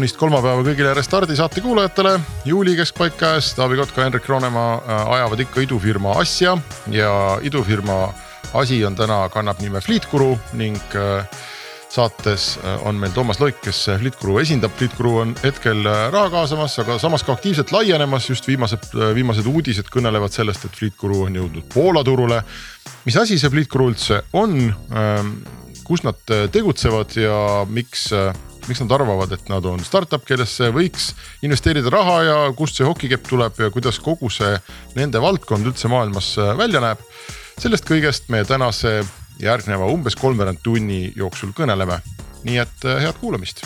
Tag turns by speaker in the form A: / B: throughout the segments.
A: kaunist kolmapäeva kõigile Restardi saate kuulajatele. juuli keskpaik käes, Taavi Kotka, Henrik Roonemaa äh, ajavad ikka idufirma asja ja idufirma asi on täna, kannab nime Fleetguru ning äh, saates äh, on meil Toomas Loik, kes Fleetguru esindab. Fleetguru on hetkel raha kaasamas, aga samas ka aktiivselt laienemas, just viimased, viimased uudised kõnelevad sellest, et Fleetguru on jõudnud Poola turule. mis asi see Fleetguru üldse on? Ähm, kus nad tegutsevad ja miks miks nad arvavad, et nad on startup, kellesse võiks investeerida raha ja kust see hokikepp tuleb ja kuidas kogu see nende valdkond üldse maailmas äh, välja näeb. sellest kõigest me tänase järgneva umbes kolmveerand tunni jooksul kõneleme. nii et äh, head kuulamist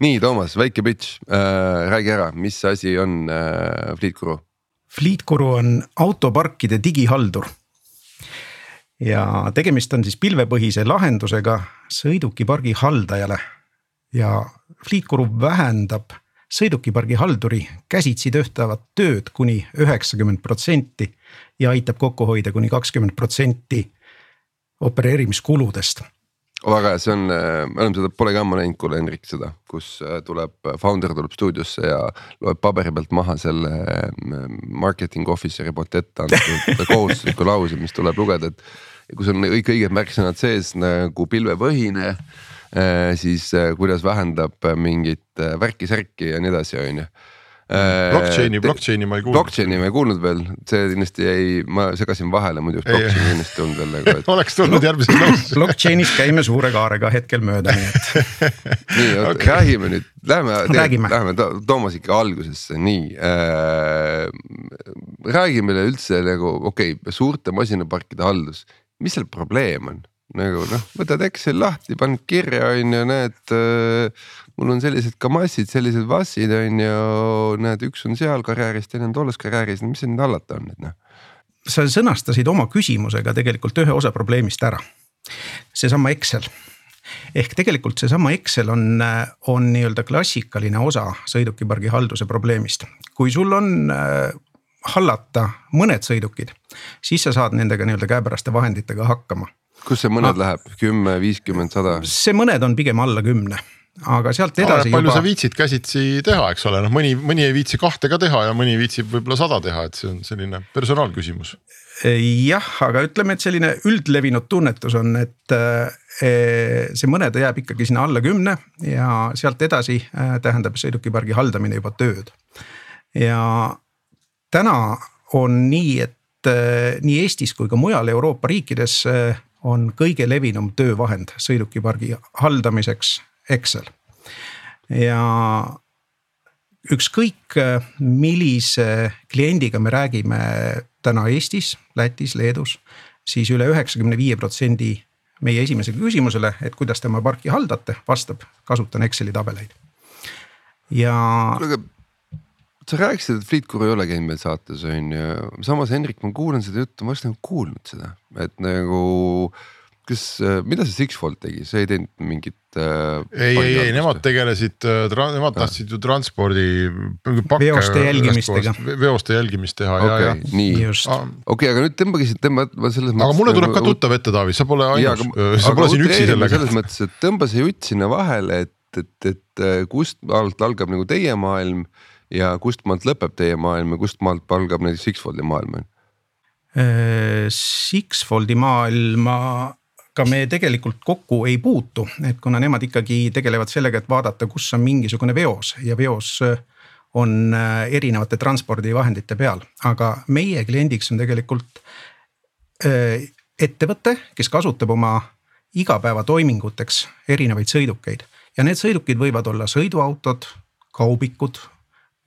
B: nii, Toomas, väike pitch äh,, räägi ära, mis asi on äh, Fleetguru?
C: Fleetguru on autoparkide digihaldur. ja tegemist on siis pilvepõhise lahendusega sõidukipargi haldajale. ja Fleetguru vähendab sõidukipargi halduri käsitsi töötavat tööd kuni üheksakümmend protsenti ja aitab kokku hoida kuni kakskümmend protsenti opereerimiskuludest
B: väga hea, see on, äh, me oleme seda, pole ka ammu näinud, kuule Henrik seda, kus äh, tuleb, founder tuleb stuudiosse ja loeb paberi pealt maha selle äh, marketing officer'i poolt ette antud kohustusliku lause, mis tuleb lugeda, et. kus on kõik õiged märksõnad sees nagu pilvepõhine, siis kuidas vähendab mingit värki-särki ja nii edasi, on ju
A: Äh, blockchain'i, blockchain'i ma ei kuulnud.
B: Blockchain'i ma ei kuulnud veel, see kindlasti jäi, ma segasin vahele, muidu blockchain'i kindlasti tulnud veel nagu
A: et.... oleks tulnud järgmises lauses
C: Blockchain'ist käime suure kaarega hetkel mööda, nii et.
B: nii, oot okay. räägime nüüd, lähme, lähme Toomas ikka algusesse, nii äh,. räägime üleüldse nagu okei okay,, suurte masinaparkide haldus, mis seal probleem on? Nagu noh, võtad Excel lahti, paned kirja, on ju, näed äh, mul on sellised kamassid, sellised vassid on ju, näed, üks on seal karjääris, teine on tolles karjääris, mis see nüüd hallata on, et noh.
C: sa sõnastasid oma küsimusega tegelikult ühe osa probleemist ära, seesama Excel ehk tegelikult seesama Excel on, on nii-öelda klassikaline osa sõidukipargi halduse probleemist. kui sul on äh, hallata mõned sõidukid, siis sa saad nendega nii-öelda käepäraste vahenditega hakkama.
B: Kus see mõned ah, läheb, kümme, viiskümmend, sada?
C: see mõned on pigem alla kümne aga sealt edasi.
A: palju juba... sa viitsid käsitsi teha, eks ole, noh, mõni, mõni ei viitsi kahte ka teha ja mõni viitsib võib-olla sada teha, et see on selline personaalküsimus.
C: jah, aga ütleme, et selline üldlevinud tunnetus on, et eh, see mõned jääb ikkagi sinna alla kümne ja sealt edasi eh, tähendab sõidukipargi haldamine juba tööd. ja täna on nii, et eh, nii Eestis kui ka mujal Euroopa riikides on kõige levinum töövahend sõidukipargi haldamiseks Excel ja ükskõik millise kliendiga me räägime täna Eestis, Lätis, Leedus, siis üle üheksakümne viie protsendi meie esimesele küsimusele, et kuidas te oma parki haldate, vastab, kasutan Exceli tabeleid. ja.
B: kuule, aga sa rääkisid, et Fleetcore ei ole käinud meil saates on ju, samas Henrik, ma kuulan seda juttu, ma oleks nagu kuulnud seda, et nagu kas, äh, mida see Sixfold tegi, see ei teinud mingit
A: äh,. ei, ei, ei nemad tegelesid äh,, nemad tahtsid ju transpordi.
C: veoste jälgimistega.
A: veoste jälgimist teha okay, ja,
B: ja. nii, okei okay,, aga nüüd tõmbage siit, tõmba, ma selles
A: mõttes. aga mulle tuleb nagu, ka tuttav ette, Taavi, sa pole ainus, sa pole siin üksi sellega.
B: selles mõttes, et tõmba see jutt sinna vahele, et, et, et äh, kust maalt algab nagu teie maailm ja kust maalt lõpeb teie maailm ja kust maalt algab näiteks Sixfoldi maailm
C: äh, Sixfoldi maailma ka me tegelikult kokku ei puutu, et kuna nemad ikkagi tegelevad sellega, et vaadata, kus on mingisugune veos ja veos äh, on äh, erinevate transpordivahendite peal, aga meie kliendiks on tegelikult ettevõte, kes kasutab oma igapäevatoiminguteks erinevaid sõidukeid. Ja need sõidukid võivad olla sõiduautod, kaubikud,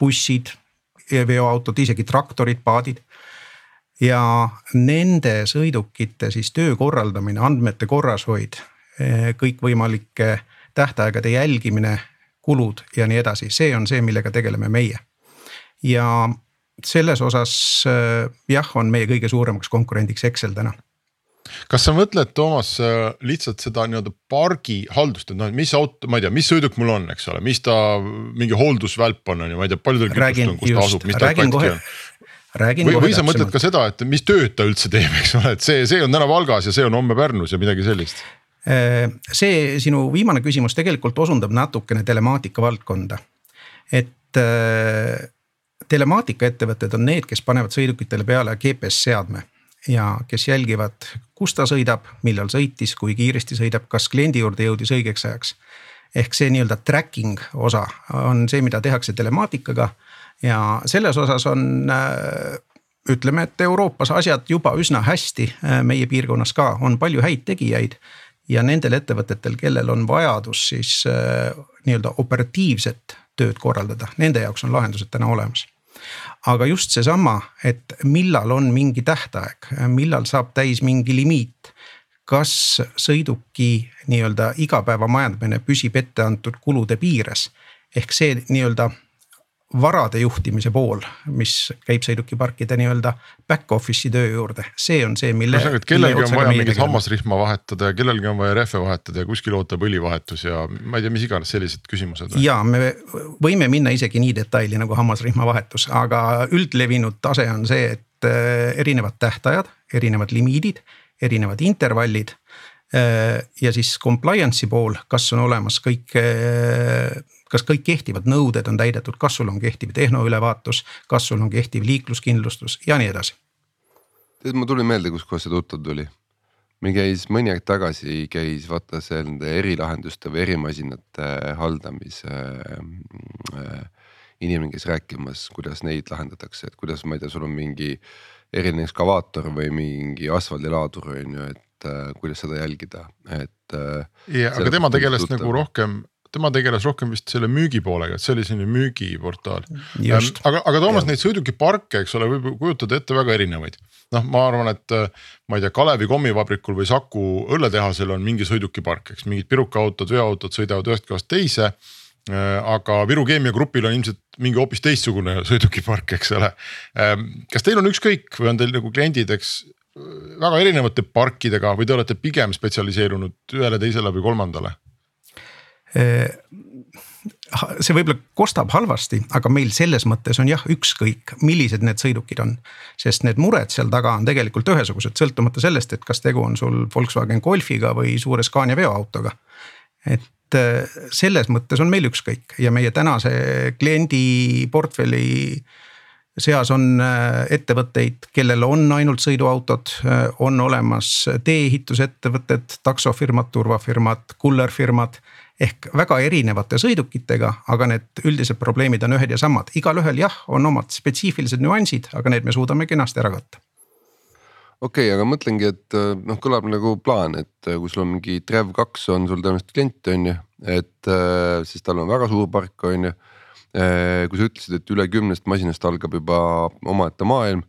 C: bussid, veoautod, isegi traktorid, paadid. ja nende sõidukite siis töö korraldamine, andmete korrashoid, kõikvõimalike tähtaegade jälgimine, kulud ja nii edasi, see on see, millega tegeleme meie. ja selles osas jah, on meie kõige suuremaks konkurendiks Excel täna
A: kas sa mõtled, Toomas, äh, lihtsalt seda nii-öelda pargi haldust, et noh, mis auto, ma ei tea, mis sõiduk mul on, eks ole, mis ta mingi hooldusvälp on, on ju, ma ei tea, palju tal kütust on, kus ta asub, mis ta katki on.
C: räägin
A: või, või sa mõtled ka seda, et mis tööd ta üldse teeb, eks ole, et see, see on täna Valgas ja see on homme Pärnus ja midagi sellist.
C: Äh, see sinu viimane küsimus tegelikult osundab natukene telemaatika valdkonda, et äh, telemaatikaettevõtted on need, kes panevad sõidukitele peale GPS seadme ja kes jälgivad, kus ta sõidab, millal sõitis, kui kiiresti sõidab, kas kliendi juurde jõudis õigeks ajaks. ehk see nii-öelda tracking osa on see, mida tehakse telemaatikaga ja selles osas on äh, ütleme, et Euroopas asjad juba üsna hästi, äh, meie piirkonnas ka on palju häid tegijaid. ja nendel ettevõtetel, kellel on vajadus siis äh, nii-öelda operatiivset tööd korraldada, nende jaoks on lahendused täna olemas aga just seesama, et millal on mingi tähtaeg, millal saab täis mingi limiit. kas sõiduki nii-öelda igapäevamajandamine püsib etteantud kulude piires ehk see nii-öelda varade juhtimise pool, mis käib sõidukiparkide nii-öelda back office'i töö juurde, see on see, mille.
A: ühesõnaga, et kellelgi on vaja mingit hammasrihma vahetada ja kellelgi on vaja rehve vahetada ja kuskil ootab õlivahetus ja ma ei tea, mis iganes sellised küsimused.
C: ja me võime minna isegi nii detaili nagu hammasrihma vahetus, aga üldlevinud tase on see, et äh, erinevad tähtajad, erinevad limiidid, erinevad intervallid äh, ja siis compliance'i pool, kas on olemas kõik äh, kas kõik kehtivad nõuded on täidetud, kas sul on kehtiv tehnoülevaatus, kas sul on kehtiv liikluskindlustus ja nii edasi.
B: tead, mul tuli meelde, kuskohast see tuttav tuli. meil käis mõni aeg tagasi käis vaata see nende erilahenduste või erimasinate haldamise äh, inimene käis rääkimas, kuidas neid lahendatakse, et kuidas, ma ei tea, sul on mingi eriline ekskavaator või mingi asfaldilaadur on ju, et äh, kuidas seda jälgida, et
A: äh,. ja, aga tema tegeles nagu rohkem tema tegeles rohkem vist selle müügipoolega, et see oli selline müügiportaal. Aga, aga Toomas, neid sõidukiparke, eks ole, võib kujutada ette väga erinevaid. noh, ma arvan, et äh, ma ei tea, Kalevi kommivabrikul või Saku õlletehasel on mingi sõidukipark, eks mingid pirukaautod, veoautod sõidavad ühest kohast teise äh, aga Viru Keemia Grupil on ilmselt mingi hoopis teistsugune sõidukipark, eks ole. Kas teil on ükskõik või on teil nagu kliendid, eks väga erinevate parkidega või te olete pigem spetsialiseerunud ühele, teisele või kolmandale?
C: Äh, see võib-olla kostab halvasti, aga meil selles mõttes on jah, ükskõik, millised need sõidukid on. sest need mured seal taga on tegelikult ühesugused, sõltumata sellest, et kas tegu on sul Volkswagen Golfiga või suure Scania veoautoga. et äh, selles mõttes on meil ükskõik ja meie tänase kliendi portfelli seas on äh, ettevõtteid, kellel on ainult sõiduautod, on olemas tee-ehitusettevõtted, taksofirmad, turvafirmad, kullerfirmad ehk väga erinevate sõidukitega, aga need üldised probleemid on ühed ja samad, igalühel jah, on omad spetsiifilised nüansid, aga need me suudame kenasti ära katta
B: okei okay,, aga mõtlengi, et äh, noh, kõlab nagu plaan, et äh, kui sul on mingi Trev kaks on sul tõenäoliselt klient on ju, et äh, siis tal on väga suur park on ju. kui sa ütlesid, et üle kümnest masinast algab juba omaette maailm.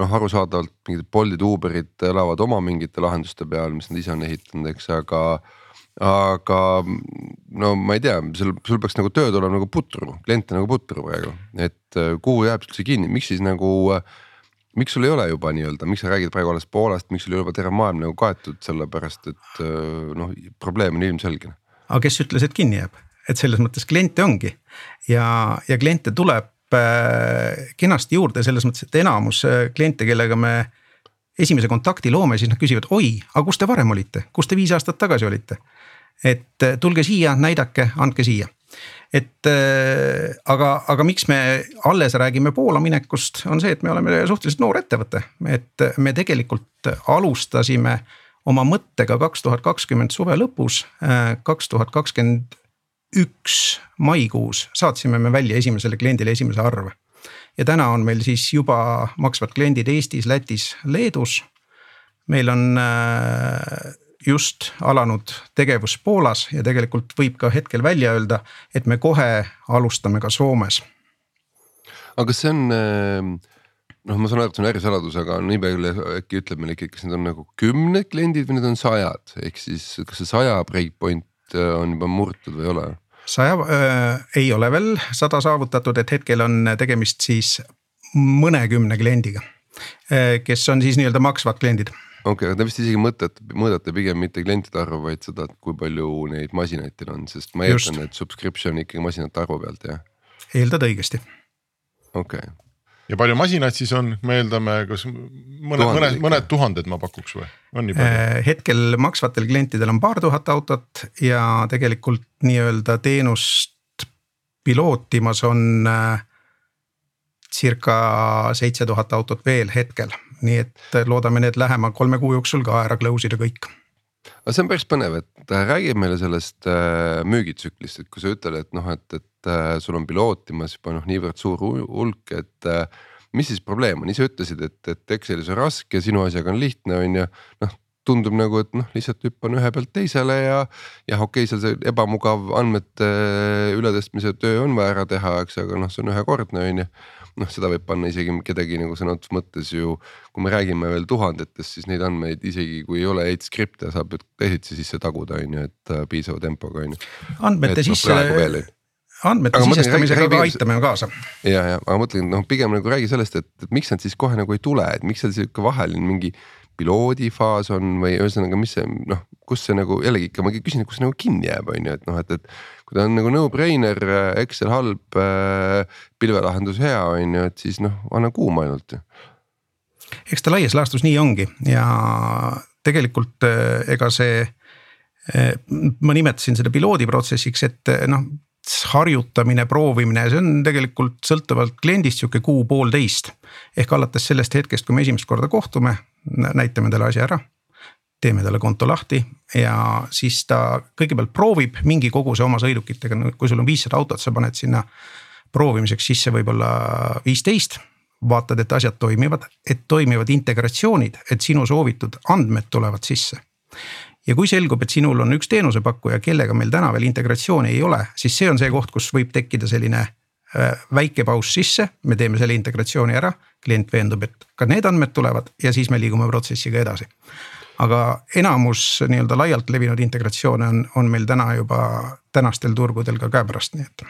B: noh, arusaadavalt mingid Boltid, Uberid elavad oma mingite lahenduste peal, mis nad ise on ehitanud, eks, aga aga no ma ei tea, sul, sul peaks nagu tööd olema nagu putru, kliente nagu putru praegu, et äh, kuhu jääb üldse kinni, miks siis nagu äh, miks sul ei ole juba nii-öelda, miks sa räägid praegu alles Poolast, miks sul ei ole juba terve maailm nagu kaetud, sellepärast et äh, noh, probleem on ilmselge.
C: aga kes ütles, et kinni jääb, et selles mõttes kliente ongi. Ja, ja kliente tuleb kenasti juurde selles mõttes, et enamus kliente, kellega me esimese kontakti loome, siis nad küsivad, oi, aga kus te varem olite, kus te viis aastat tagasi olite et äh, tulge siia, näidake, andke siia et äh, aga, aga miks me alles räägime Poola minekust, on see, et me oleme suhteliselt noor ettevõte, et me tegelikult alustasime oma mõttega kaks tuhat kakskümmend suve lõpus, äh, kaks tuhat kakskümmend üks maikuus saatsime me välja esimesele kliendile esimese arve. ja täna on meil siis juba maksvad kliendid Eestis, Lätis, Leedus. meil on just alanud tegevus Poolas ja tegelikult võib ka hetkel välja öelda, et me kohe alustame ka Soomes.
B: aga kas see on äh, noh, ma saan aru, et see on ärisaladus, aga nii palju äkki ütleb meile ikka, kas need on nagu kümned kliendid või need on sajad, ehk siis kas see saja breakpoint äh, on juba murtud või ei ole?
C: saja äh, ei ole veel sada saavutatud, et hetkel on tegemist siis mõnekümne kliendiga, äh, kes on siis nii-öelda maksvad kliendid
B: okei okay,, aga te vist isegi mõtlete, mõõdate pigem mitte klientide arvu, vaid seda, et kui palju neid masinaid teil on, sest ma eeldan, et subscription ikkagi masinate arvu pealt jah?
C: eeldad õigesti.
B: okei okay
A: ja palju masinaid siis on, me eeldame, kas mõned, mõned, mõned tuhanded ma pakuks või, on nii palju?
C: Äh, hetkel maksvatel klientidel on paar tuhat autot ja tegelikult nii-öelda teenust pilootimas on äh, circa seitse tuhat autot veel hetkel, nii et loodame need lähema kolme kuu jooksul ka ära close ida kõik.
B: Aga see on päris põnev, et äh, räägi meile sellest äh, müügitsüklist, et kui sa ütled, et noh, et, et äh, sul on pilootimas juba noh, niivõrd suur hulk, et äh,. mis siis probleem on, ise ütlesid, et, et Excelis on raske, sinu asjaga on lihtne, on ju, noh tundub nagu, et noh, lihtsalt hüppan ühe pealt teisele ja jah, okei okay,, seal see ebamugav andmete äh, ületõstmise töö on vaja ära teha, eks, aga noh, see on ühekordne, on ju noh, seda võib panna isegi kedagi nagu sõna otseses mõttes ju, kui me räägime veel tuhandetest, siis neid andmeid isegi kui ei ole eight skripte, saab ju teisiti sisse taguda, on ju, et äh, piisava tempoga on ju.
C: andmete et, sisse no,, andmete sisestamisega ka aitame kaasa.
B: ja, ja aga mõtlen noh, pigem nagu räägi sellest, et, et miks nad siis kohe nagu ei tule, et miks seal sihuke vaheline mingi piloodifaas on või ühesõnaga, mis see noh, kus see nagu jällegi ikka ma küsin, kus see nagu kinni jääb, on ju, et noh, et, et kui ta on nagu no-brainer, Excel halb äh,, pilvelahendus hea, on ju, et siis noh, anna kuuma ainult.
C: eks ta laias laastus nii ongi ja tegelikult äh, ega see, äh, ma nimetasin seda piloodiprotsessiks, et äh, noh harjutamine, proovimine, see on tegelikult sõltuvalt kliendist sihuke kuu-poolteist. ehk alates sellest hetkest, kui me esimest korda kohtume, näitame talle asja ära teeme talle konto lahti ja siis ta kõigepealt proovib mingi koguse oma sõidukitega, kui sul on viissada autot, sa paned sinna proovimiseks sisse võib-olla viisteist. vaatad, et asjad toimivad, et toimivad integratsioonid, et sinu soovitud andmed tulevad sisse. ja kui selgub, et sinul on üks teenusepakkuja, kellega meil täna veel integratsiooni ei ole, siis see on see koht, kus võib tekkida selline äh, väike paus sisse, me teeme selle integratsiooni ära, klient veendub, et ka need andmed tulevad ja siis me liigume protsessiga edasi aga enamus nii-öelda laialt levinud integratsioone on, on meil täna juba tänastel turgudel ka käepärast, nii et.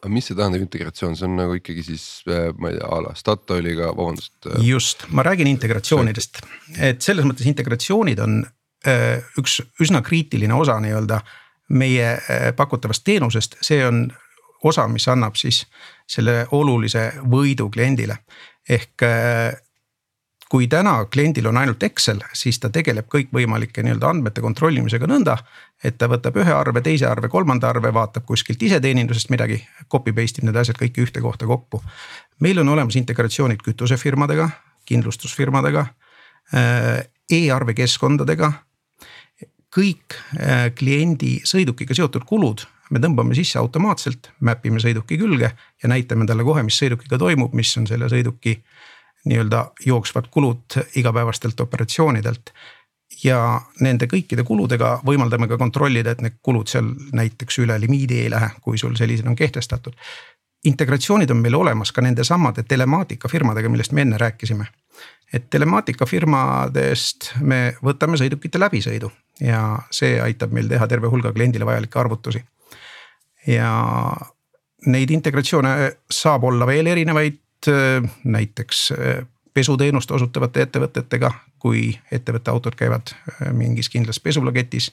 B: aga mis see tähendab integratsioon, see on nagu ikkagi siis äh, ma ei tea a la Statoiliga, vabandust.
C: Äh, just, ma räägin integratsioonidest, et selles mõttes integratsioonid on äh, üks üsna kriitiline osa nii-öelda meie pakutavast teenusest, see on osa, mis annab siis selle olulise võidu kliendile. ehk kui täna kliendil on ainult Excel, siis ta tegeleb kõikvõimalike nii-öelda andmete kontrollimisega nõnda. et ta võtab ühe arve, teise arve, kolmanda arve, vaatab kuskilt iseteenindusest midagi, copy paste ib need asjad kõiki ühte kohta kokku. meil on olemas integratsioonid kütusefirmadega, kindlustusfirmadega e, e-arve keskkondadega. kõik äh, kliendi sõidukiga seotud kulud me tõmbame sisse automaatselt, map ime sõiduki külge ja näitame talle kohe, mis sõidukiga toimub, mis on selle sõiduki nii-öelda jooksvad kulud igapäevastelt operatsioonidelt. ja nende kõikide kuludega võimaldame ka kontrollida, et need kulud seal näiteks üle limiidi ei lähe, kui sul sellised on kehtestatud. integratsioonid on meil olemas ka nendesamade telemaatikafirmadega, millest me enne rääkisime. et telemaatikafirmadest me võtame sõidukite läbisõidu ja see aitab meil teha terve hulga kliendile vajalikke arvutusi. ja neid integratsioone saab olla veel erinevaid näiteks äh, pesuteenust osutavate ettevõtetega, kui ettevõtte autod käivad äh, mingis kindlas pesulaketis.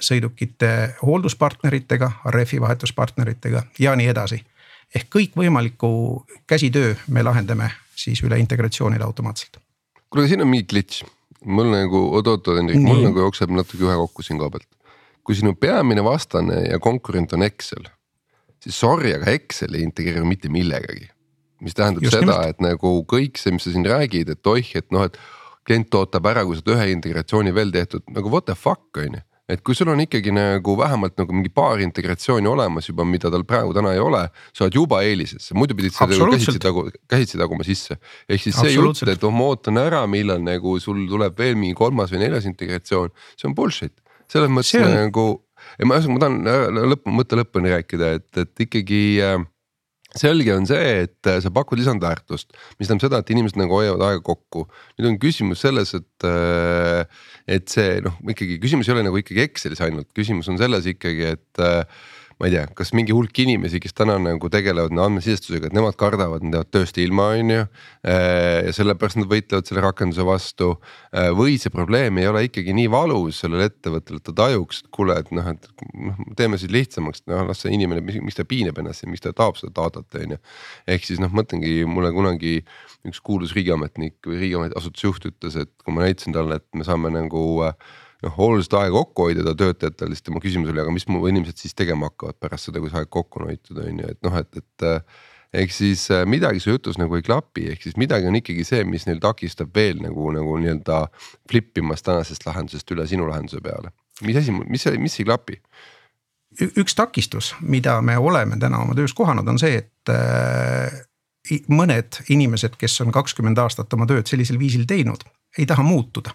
C: sõidukite hoolduspartneritega, rehvi vahetuspartneritega ja nii edasi. ehk kõikvõimaliku käsitöö me lahendame siis üle integratsioonile automaatselt.
B: kuule, siin on mingi glitch, mul nagu oot-oot, Hendrik, mul nagu jookseb natuke ühe kokku siin koha pealt. kui sinu peamine vastane ja konkurent on Excel, siis sorry, aga Excel ei integreeru mitte millegagi mis tähendab Just seda, et nagu kõik see, mis sa siin räägid, et oih, et noh, et klient ootab ära, kui sa oled ühe integratsiooni veel tehtud, nagu what the fuck on ju et kui sul on ikkagi nagu vähemalt nagu mingi paar integratsiooni olemas juba, mida tal praegu täna ei ole, sa oled juba eelises, muidu pidid ju käsitsi tagu, käsitsi taguma sisse. ehk siis see jutt, et oh ma ootan ära, millal nagu sul tuleb veel mingi kolmas või neljas integratsioon, see on bullshit. selles mõttes on... nagu, ma, ma tahan lõpp, mõtte lõpuni rääkida, et, et ikkagi äh, selge on see, et sa pakud lisandväärtust, mis tähendab seda, et inimesed nagu hoiavad aega kokku. nüüd on küsimus selles, et, et see noh, ikkagi küsimus ei ole nagu ikkagi Excelis ainult, küsimus on selles ikkagi, et ma ei tea, kas mingi hulk inimesi, kes täna nagu tegelevad andmesisestusega, et nemad kardavad, nad jäävad tööst ilma, on ju. ja sellepärast nad võitlevad selle rakenduse vastu. või see probleem ei ole ikkagi nii valus sellele ettevõttele, et ta tajuks, et kuule, et noh, et noh, teeme siis lihtsamaks, noh las see inimene, miks ta piinab ennast ja miks ta tahab seda datat, on ju. ehk siis noh, mõtlengi mulle kunagi üks kuulus riigiametnik või riigiasutuse juht ütles, et kui ma näitasin talle, et me saame nagu äh, noh oluliselt aega kokku hoida ta töötajatel, siis tema küsimus oli, aga mis mu inimesed siis tegema hakkavad pärast seda, kui see aeg kokku on hoitud, on ju, et noh, et, et. Äh, ehk siis äh, midagi su jutus nagu ei klapi, ehk siis midagi on ikkagi see, mis neil takistab veel nagu, nagu nii-öelda flip imast tänasest lahendusest üle sinu lahenduse peale. mis asi, mis, mis ei klapi?
C: üks takistus, mida me oleme täna oma töös kohanud, on see, et äh, mõned inimesed, kes on kakskümmend aastat oma tööd sellisel viisil teinud, ei taha muutuda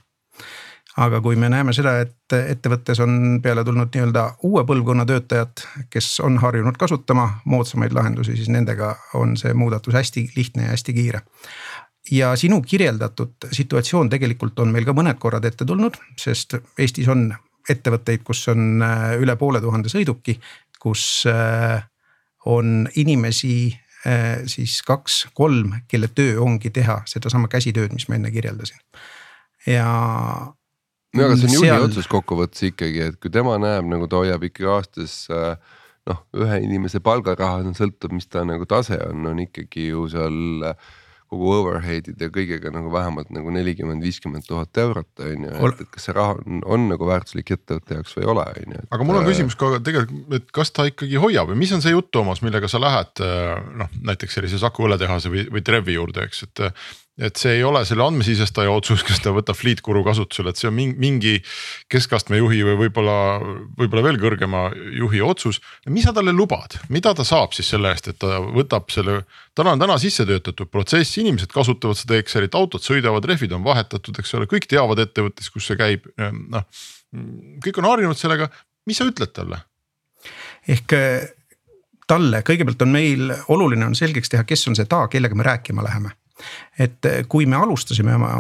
C: aga kui me näeme seda, et ettevõttes on peale tulnud nii-öelda uue põlvkonna töötajad, kes on harjunud kasutama moodsamaid lahendusi, siis nendega on see muudatus hästi lihtne ja hästi kiire ja sinu kirjeldatud situatsioon tegelikult on meil ka mõned korrad ette tulnud, sest Eestis on ettevõtteid, kus on äh, üle poole tuhande sõiduki, kus äh, on inimesi äh, siis kaks-kolm, kelle töö ongi teha sedasama käsitööd, mis ma enne kirjeldasin. ja
B: no aga see on juhi seal... otsus kokkuvõttes ikkagi, et kui tema näeb nagu ta hoiab ikkagi aastas äh, noh, ühe inimese palgaraha, sõltub, mis ta nagu tase on, on ikkagi ju seal äh, kogu overhead'ide ja kõigega nagu vähemalt nagu nelikümmend, viiskümmend tuhat eurot on ju, et, kas see raha on, on nagu väärtuslik ettevõtte jaoks või ei ole, on ju.
A: aga mul on äh, küsimus ka tegelikult, et kas ta ikkagi hoiab või mis on see jutt, Toomas, millega sa lähed noh, näiteks sellise Saku õlletehase või, või Trevi juurde, eks, et et see ei ole selle andmesisestaja otsus, kas ta võtab Fleetguru kasutusele, et see on mingi keskastme juhi või võib-olla, võib-olla veel kõrgema juhi otsus. mis sa talle lubad, mida ta saab siis selle eest, et ta võtab selle, tal on täna sisse töötatud protsess, inimesed kasutavad seda Excelit, autod sõidavad, rehvid on vahetatud, eks ole, kõik teavad ettevõttes, kus see käib, noh. kõik on harjunud sellega, mis sa ütled talle?
C: ehk talle kõigepealt on meil oluline on selgeks teha, kes on see ta, kellega me rääkima läheme et eh, kui me alustasime oma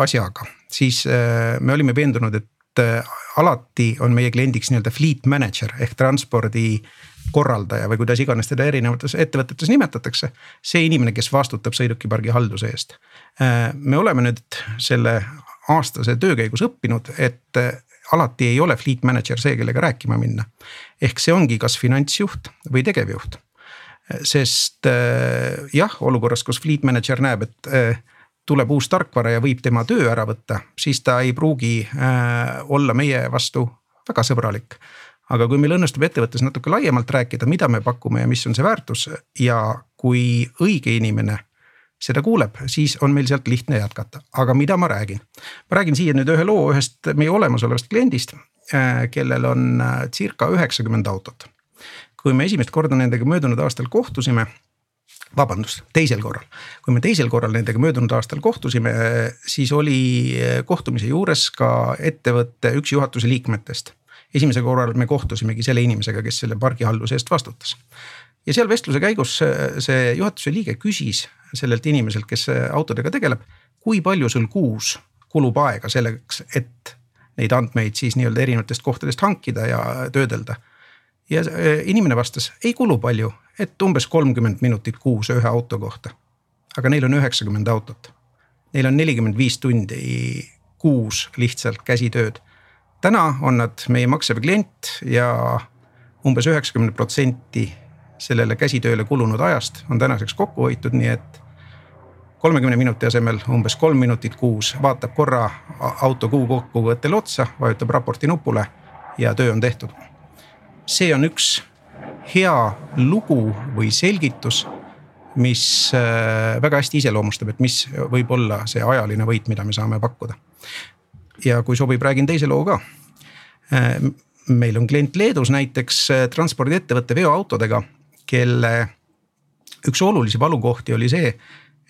C: asjaga, siis eh, me olime veendunud, et eh, alati on meie kliendiks nii-öelda fleet manager ehk transpordi korraldaja või kuidas iganes teda erinevates ettevõtetes nimetatakse. see inimene, kes vastutab sõidukipargi halduse eest. me oleme nüüd selle aastase töö käigus õppinud, et alati ei ole fleet manager see, kellega rääkima minna. ehk see ongi kas finantsjuht või tegevjuht sest äh, jah, olukorras, kus fleet manager näeb, et äh, tuleb uus tarkvara ja võib tema töö ära võtta, siis ta ei pruugi äh, olla meie vastu väga sõbralik. aga kui meil õnnestub ettevõttes natuke laiemalt rääkida, mida me pakume ja mis on see väärtus ja kui õige inimene seda kuuleb, siis on meil sealt lihtne jätkata, aga mida ma räägin? ma räägin siia nüüd ühe loo ühest meie olemasolevast kliendist, kellel on circa üheksakümmend autot kui me esimest korda nendega möödunud aastal kohtusime vabandust, teisel korral. kui me teisel korral nendega möödunud aastal kohtusime, siis oli kohtumise juures ka ettevõtte üks juhatuse liikmetest. esimesel korral me kohtusimegi selle inimesega, kes selle pargihalduse eest vastutas. ja seal vestluse käigus see juhatuse liige küsis sellelt inimeselt, kes autodega tegeleb, kui palju sul kuus kulub aega selleks, et neid andmeid siis nii-öelda erinevatest kohtadest hankida ja töödelda ja äh, inimene vastas, ei kulu palju, et umbes kolmkümmend minutit kuus ühe auto kohta. aga neil on üheksakümmend autot. Neil on nelikümmend viis tundi kuus lihtsalt käsitööd. täna on nad meie maksev klient ja umbes üheksakümmend protsenti sellele käsitööle kulunud ajast on tänaseks kokku hoitud, nii et kolmekümne minuti asemel umbes kolm minutit kuus, vaatab korra auto kuu kokkuvõttel otsa, vajutab raporti nupule ja töö on tehtud see on üks hea lugu või selgitus, mis äh, väga hästi iseloomustab, et mis võib olla see ajaline võit, mida me saame pakkuda. ja kui sobib, räägin teise loo ka. Äh, meil on klient Leedus näiteks äh, transpordiettevõtte veoautodega, kelle üks olulisi valukohti oli see,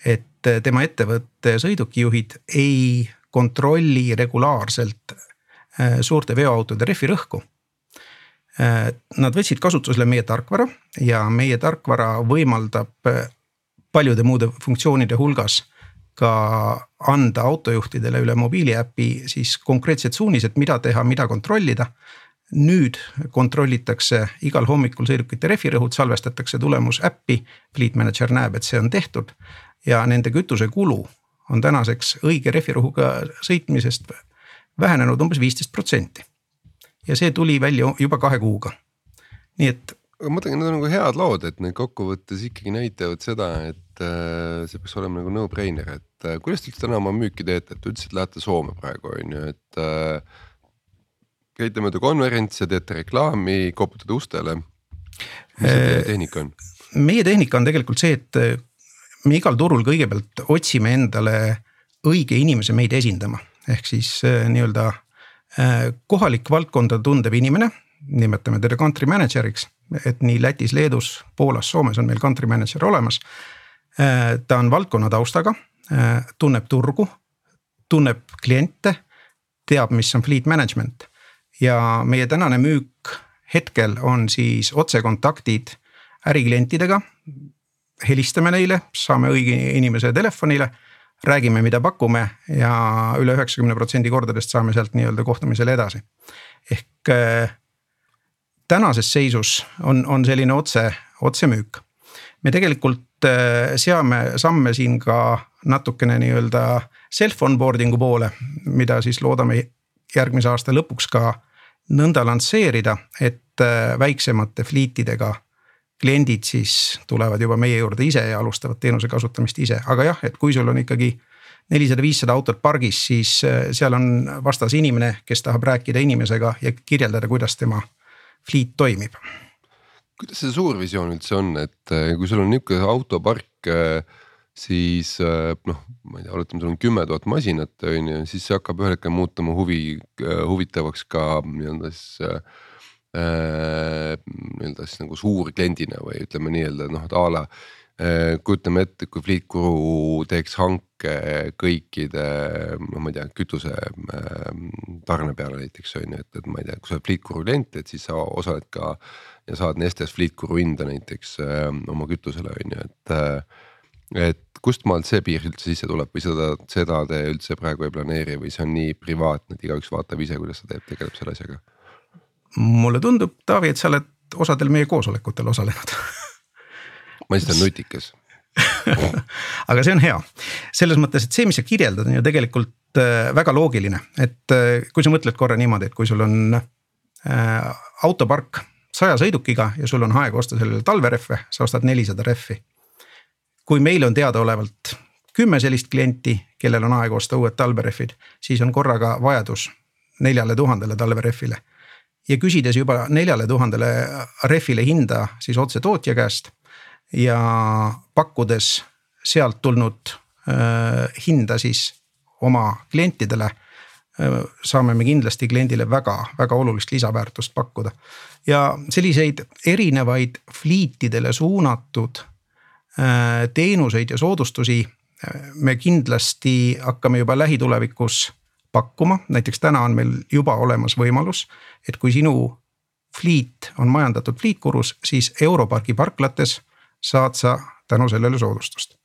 C: et tema ettevõtte sõidukijuhid ei kontrolli regulaarselt suurte veoautode rehvi rõhku Nad võtsid kasutusele meie tarkvara ja meie tarkvara võimaldab paljude muude funktsioonide hulgas ka anda autojuhtidele üle mobiiliäpi siis konkreetsed suunised, mida teha, mida kontrollida. nüüd kontrollitakse igal hommikul sõidukite rehvirõhud, salvestatakse tulemus äppi. Fleet manager näeb, et see on tehtud ja nende kütusekulu on tänaseks õige rehvirõhuga sõitmisest vähenenud umbes viisteist protsenti. Ja see tuli välja juba kahe kuuga. nii et
B: aga ma mõtlen, need on nagu head lood, et need kokkuvõttes ikkagi näitavad seda, et äh, see peaks olema nagu no-brainer, et äh, kuidas te üldse täna oma müüki teete, et te ütlesite, lähete Soome praegu on ju, et äh,. käite mööda konverentse, teete reklaami, koputate ustele. mis see teie tehnika on?
C: meie tehnika on tegelikult see, et äh, me igal turul kõigepealt otsime endale õige inimese meid esindama, ehk siis äh, nii-öelda äh, kohalik valdkonda tundev inimene nimetame teda country manager'iks et nii Lätis, Leedus, Poolas, Soomes on meil country manager olemas. Äh, ta on valdkonna taustaga, äh, tunneb turgu, tunneb kliente, teab, mis on fleet management ja meie tänane müük hetkel on siis otsekontaktid äriklientidega. helistame neile, saame õige inimese telefonile, räägime, mida pakume ja üle üheksakümne protsendi kordadest saame sealt nii-öelda kohtumisele edasi. ehk äh, tänases seisus on, on selline otse, otsemüük. me tegelikult äh, seame samme siin ka natukene nii-öelda self onboarding'u poole, mida siis loodame järgmise aasta lõpuks ka nõnda lansseerida, et äh, väiksemate fliitidega kliendid siis tulevad juba meie juurde ise ja alustavad teenuse kasutamist ise, aga jah, et kui sul on ikkagi nelisada, viissada autot pargis, siis äh, seal on vastas inimene, kes tahab rääkida inimesega ja kirjeldada, kuidas tema fliit toimib.
B: kuidas see suur visioon üldse on, et äh, kui sul on nihuke autopark, äh, siis noh, ma ei tea, oletame, sul on kümme tuhat masinat, on ju, siis see hakkab ühel hetkel muutuma huvi, huvitavaks ka nii-öelda siis nii-öelda siis nagu suurkliendina või ütleme nii-öelda noh, et a la Äh, kujutame ette, kui Fleetguru teeks hanke kõikide, no ma ei tea, kütuse ähm, tarne peale näiteks on ju, et, et ma ei tea, kui sa oled Fleetguru klient, et siis sa osaled ka. ja saad Nestes Fleetguru hinda näiteks oma kütusele on ju, et. Äh, et kust maalt see piir üldse sisse tuleb või seda, seda te üldse praegu ei planeeri või see on nii privaatne, et igaüks vaatab ise, kuidas ta teeb, tegeleb selle asjaga?
C: Mulle tundub, Taavi, et sa oled osadel meie koosolekutel osalenud
B: ma lihtsalt olen nutikas
C: aga see on hea, selles mõttes, et see, mis sa kirjeldad, on ju tegelikult äh, väga loogiline, et äh, kui sa mõtled korra niimoodi, et kui sul on äh, autopark saja sõidukiga ja sul on aega osta sellele talverehve, sa ostad nelisada rehvi. kui meil on teadaolevalt kümme sellist klienti, kellel on aega osta uued talverehvid, siis on korraga vajadus neljale tuhandele talverehvile. Ja küsides juba neljale tuhandele rehvile hinda siis otse tootja käest ja pakkudes sealt tulnud äh, hinda siis oma klientidele äh, saame me kindlasti kliendile väga-väga olulist lisaväärtust pakkuda. ja selliseid erinevaid fliitidele suunatud äh, teenuseid ja soodustusi me kindlasti hakkame juba lähitulevikus pakkuma, näiteks täna on meil juba olemas võimalus, et kui sinu fliit on majandatud fliitkurus, siis Europargi parklates saad sa tänu sellele soodustust.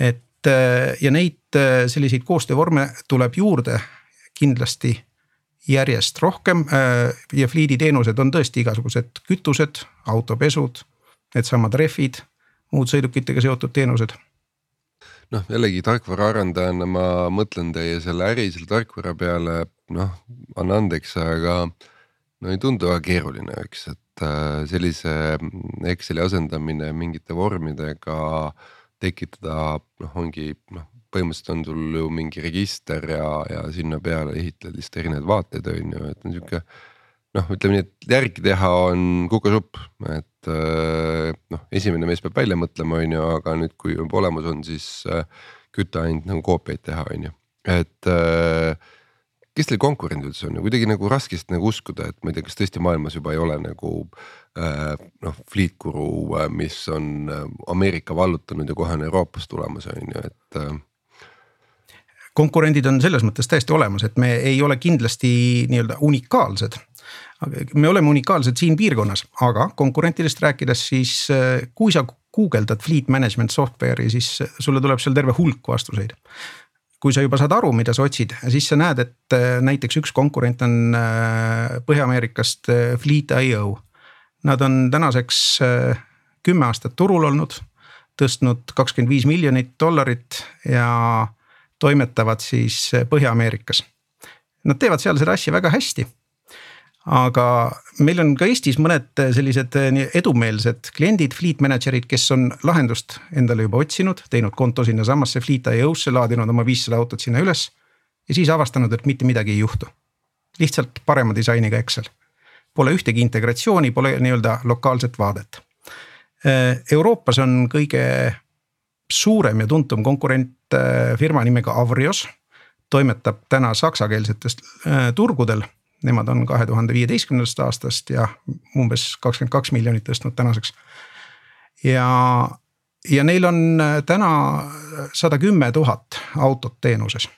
C: et äh, ja neid äh, selliseid koostöövorme tuleb juurde kindlasti järjest rohkem äh, ja fliidi teenused on tõesti igasugused kütused, autopesud, needsamad rehvid, muud sõidukitega seotud teenused
B: noh, jällegi tarkvaraarendajana ma mõtlen teie selle äri, selle tarkvara peale, noh, anna andeks, aga no ei tundu väga keeruline, eks, et äh, sellise mm, Exceli asendamine mingite vormidega tekitada noh, ongi noh, põhimõtteliselt on sul ju mingi register ja, ja sinna peale ehitad lihtsalt erinevaid vaateid, on ju, et on sihuke. noh, ütleme nii, et järgi teha on kukasupp, et äh, noh, esimene mees peab välja mõtlema, on ju, aga nüüd, kui juba olemas on, siis äh, kütta ainult nagu koopiaid teha, on ju, et kes teil konkurendid üldse on kuidagi nagu raskesti nagu uskuda, et ma ei tea, kas tõesti maailmas juba ei ole nagu äh, noh, Fleetguru äh,, mis on äh, Ameerika vallutanud ja kohe on Euroopas tulemas, on ju, et äh,
C: konkurendid on selles mõttes täiesti olemas, et me ei ole kindlasti nii-öelda unikaalsed. Me oleme unikaalsed siin piirkonnas, aga konkurentidest rääkides, siis kui sa guugeldad fleet management software'i, siis sulle tuleb seal terve hulk vastuseid kui sa juba saad aru, mida sa otsid, siis sa näed, et äh, näiteks üks konkurent on Põhja-Ameerikast Fleet.io. Nad on tänaseks kümme aastat turul olnud, tõstnud kakskümmend viis miljonit dollarit ja toimetavad siis Põhja-Ameerikas. Nad teevad seal seda asja väga hästi aga meil on ka Eestis mõned sellised eh, edumeelsed kliendid, fleet manager'id, kes on lahendust endale juba otsinud, teinud konto sinnasamasse Fleet.io-sse, laadinud oma viissada autot sinna üles. ja siis avastanud, et mitte midagi ei juhtu. lihtsalt parema disainiga Excel. Pole ühtegi integratsiooni, pole nii-öelda lokaalset vaadet. Eh, Euroopas on kõige suurem ja tuntum konkurent firma nimega Avrios. toimetab täna saksakeelsetel turgudel Nemad on kahe tuhande viieteistkümnendast aastast ja umbes kakskümmend kaks miljonit tõstnud tänaseks. ja, ja neil on äh, täna sada kümme tuhat autot teenuses.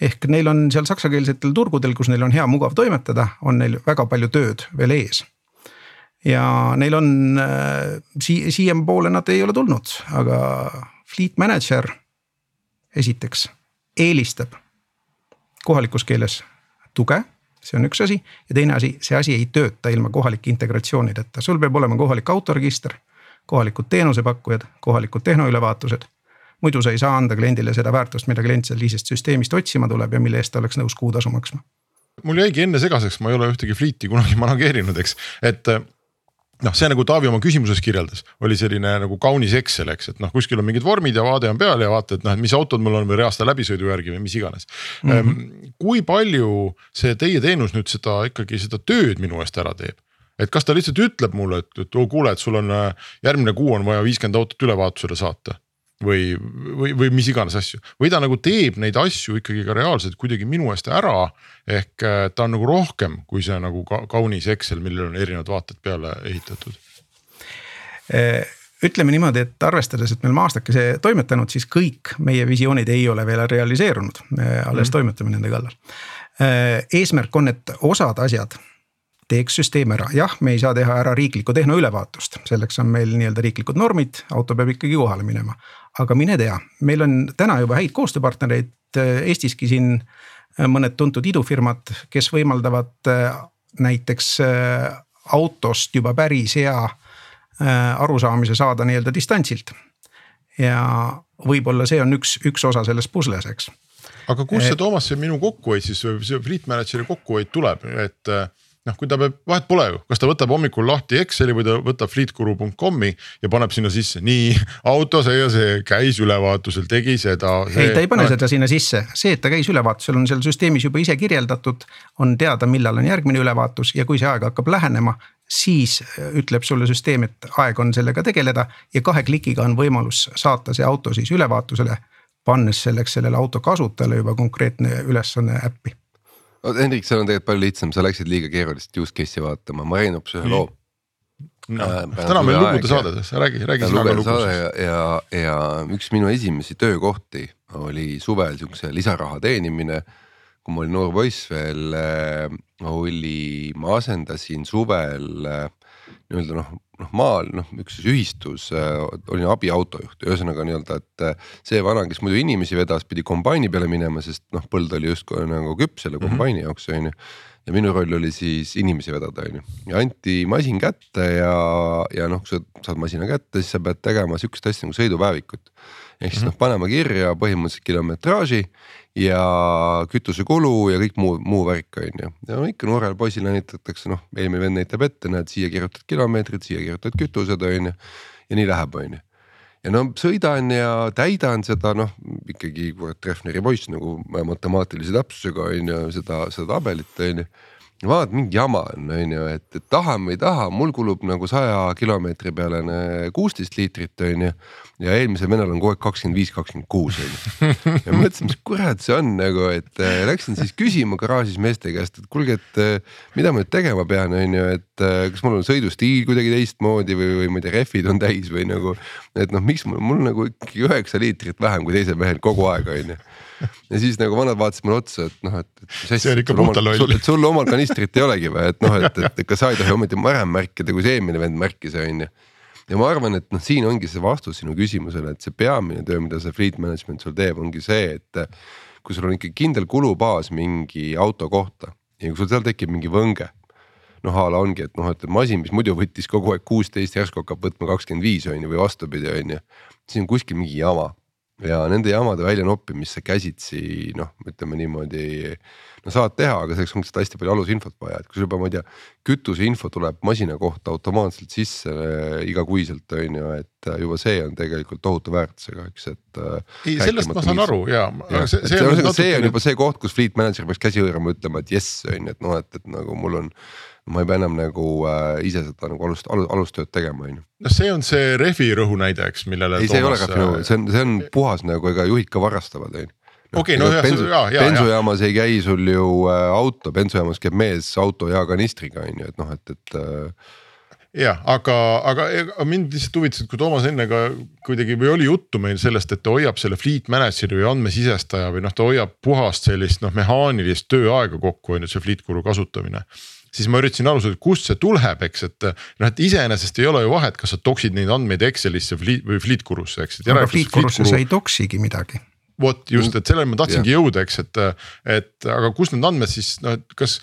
C: ehk neil on seal saksakeelsetel turgudel, kus neil on hea mugav toimetada, on neil väga palju tööd veel ees ja neil on äh, sii-, siiapoole nad ei ole tulnud, aga fleet manager esiteks eelistab kohalikus keeles tuge see on üks asi. Ja teine asi, see asi ei tööta ilma kohalike integratsioonideta, sul peab olema kohalik autoregister, kohalikud teenusepakkujad, kohalikud tehnoülevaatused. muidu sa ei saa anda kliendile seda väärtust, mida klient sellisest süsteemist otsima tuleb ja mille eest ta oleks nõus kuutasu maksma.
A: Mul jäigi enne segaseks, ma ei ole ühtegi fleet'i kunagi manageerinud, eks, et noh, see nagu Taavi oma küsimuses kirjeldas, oli selline nagu kaunis Excel, eks, et noh, kuskil on mingid vormid ja vaade on peal ja vaata, et noh, et mis autod mul on või reasta läbisõidu järgi või mis iganes mm. -hmm. kui palju see teie teenus nüüd seda ikkagi seda tööd minu eest ära teeb? et kas ta lihtsalt ütleb mulle, et, et oo kuule, et sul on äh, järgmine kuu on vaja viiskümmend autot ülevaatusele saata või, või, või mis iganes asju või ta nagu teeb neid asju ikkagi ka reaalselt kuidagi minu eest ära. ehk äh, ta on nagu rohkem kui see nagu ka, kaunis Excel, millel on erinevad vaated peale ehitatud
C: äh, ütleme niimoodi, et arvestades, et me oleme aastakese toimetanud, siis kõik meie visioonid ei ole veel realiseerunud, me alles mm. toimetame nende kallal. Äh, eesmärk on, et osad asjad teeks süsteem ära, jah, me ei saa teha ära riiklikku tehnoülevaatust, selleks on meil nii-öelda riiklikud normid, auto peab ikkagi kohale minema aga mine tea, meil on täna juba häid koostööpartnereid äh, Eestiski siin äh, mõned tuntud idufirmad, kes võimaldavad äh, näiteks autost juba päris hea arusaamise saada nii-öelda distantsilt. ja võib-olla see on üks, üks osa sellest pusles, eks.
A: aga kust see Toomas, see minu kokkuhoid siis, see fleet manager'i kokkuhoid tuleb, et noh, kui ta peab, vahet pole ju, kas ta võtab hommikul lahti Exceli või ta võtab fleetguru.com'i ja paneb sinna sisse, nii auto see ja see käis ülevaatusel, tegi seda.
C: ei, ta ei pane seda sinna sisse, see, et ta käis ülevaatusel, on seal süsteemis juba ise kirjeldatud. on teada, millal on järgmine ülevaatus ja kui see aeg hakkab lähenema, siis ütleb sulle süsteem, et aeg on sellega tegeleda ja kahe klikiga on võimalus saata see auto siis ülevaatusele. pannes selleks sellele auto kasutajale juba konkreetne ülesanne äppi
B: Hendrik, seal on tegelikult palju lihtsam, sa läksid liiga keerulist use case'i vaatama, ma räägin hoopis ühe loo
A: no,. Äh, täna meil lugude saade, räägi, räägi sina ka lugu.
B: ja, ja, ja üks minu esimesi töökohti oli suvel siukse lisaraha teenimine. kui ma olin noor poiss veel, äh, oli, ma asendasin suvel äh, nii-öelda noh, noh maal noh, üks ühistus äh, olin abiautojuht, ühesõnaga nii-öelda, et äh, see vana, kes muidu inimesi vedas, pidi kombaini peale minema, sest noh, põld oli justkui nagu küps selle mhm. kombaini mm -hmm. jaoks on ju. ja minu roll oli siis inimesi vedada, on ju, ja anti masin kätte ja, ja noh, kui sa saad masina kätte, siis sa pead tegema sihukest asja nagu sõidupäevikut. Ehk siis mm -hmm. noh, panema kirja põhimõtteliselt kilometraaži ja kütusekulu ja kõik muu, muu värk on ju. ja no ikka noorele poisile näitatakse, noh, eelmine vend näitab ette, näed siia kirjutad kilomeetrid, siia kirjutad kütused on ju. ja nii läheb, on ju. ja no sõidan ja täidan seda noh, ikkagi kurat Treffneri poiss nagu matemaatilise täpsusega on ju seda, seda tabelit on ju vaat mingi jama on, on ju, et, et tahan või ei taha, mul kulub nagu saja kilomeetri peale kuusteist liitrit, on ju. ja eelmisel venel on kogu aeg kakskümmend viis, kakskümmend kuus on ju. ja mõtlesin, mis kurat see on nagu, et äh, läksin siis küsima garaažis meeste käest, et kuulge, et äh, mida ma nüüd tegema pean, on ju, et äh, kas mul on sõidustiil kuidagi teistmoodi või, või ma ei tea, rehvid on täis või nagu. et noh, miks mul, mul nagu ikkagi üheksa liitrit vähem kui teisel mehel kogu aeg on ju ja siis nagu vanad vaatasid mulle otsa, et noh, et, et.
A: see on ikka puhta loll.
B: et sul omal kanistrit ei olegi või, et noh, et, et ega sa ei tohi ometi varem märkida, kui see eelmine vend märkis, on ju. ja ma arvan, et noh, siin ongi see vastus sinu küsimusele, et see peamine töö, mida see fleet management sul teeb, ongi see, et. kui sul on ikka kindel kulubaas mingi auto kohta ja kui sul seal tekib mingi võnge noh a la ongi, et noh, et masin, mis muidu võttis kogu aeg kuusteist, järsku hakkab võtma kakskümmend viis on ju või vastupidi, on ju. siis on kuskil mingi jama ja nende jamade väljanoppimist sa käsitsi noh, ütleme niimoodi. no saad teha, aga selleks on lihtsalt hästi palju alusinfot vaja, et kui sul juba, ma ei tea, kütuseinfo tuleb masina kohta automaatselt sisse äh, igakuiselt on ju, et äh, juba see on tegelikult tohutu väärtusega, eks, et.
A: Äh, ei, sellest ma saan aru ja,
B: ja. see, see, on, see on juba see koht, kus fleet manager peaks käsi hõõrama, ütlema, et jess on ju, et noh, et, et nagu mul on ma ei pea enam nagu äh, ise seda nagu alust, alust, alustööd tegema, on ju.
A: noh, see on see rehvi rõhu näide, eks, millele.
B: ei, see ei ole rehvi rõhu, see on, see on puhas nagu, ega juhid ka varastavad, on ju
A: okei okay,, no jah,
B: bensu, ja, ja. bensujaamas ei käi sul ju äh, auto, bensujaamas käib mees auto ja kanistriga on ju, et noh, et, et äh,
A: jah, aga, aga, aga mind lihtsalt huvitas, et kui Toomas enne ka kuidagi või oli juttu meil sellest, et ta hoiab selle fleet manager'i või andmesisestaja või noh, ta hoiab puhast sellist noh, mehaanilist tööaega kokku on ju see fleet guru kasutamine siis ma üritasin aru saada, kust see tuleb, eks, et noh, et iseenesest ei ole ju vahet, kas sa toksid neid andmeid Excelisse või Fleetgurusse, eks.
C: aga Fleetgurusse sa ei toksigi midagi
A: vot just, et selleni ma tahtsingi yeah. jõuda, eks, et, et aga kust need andmed siis noh, et kas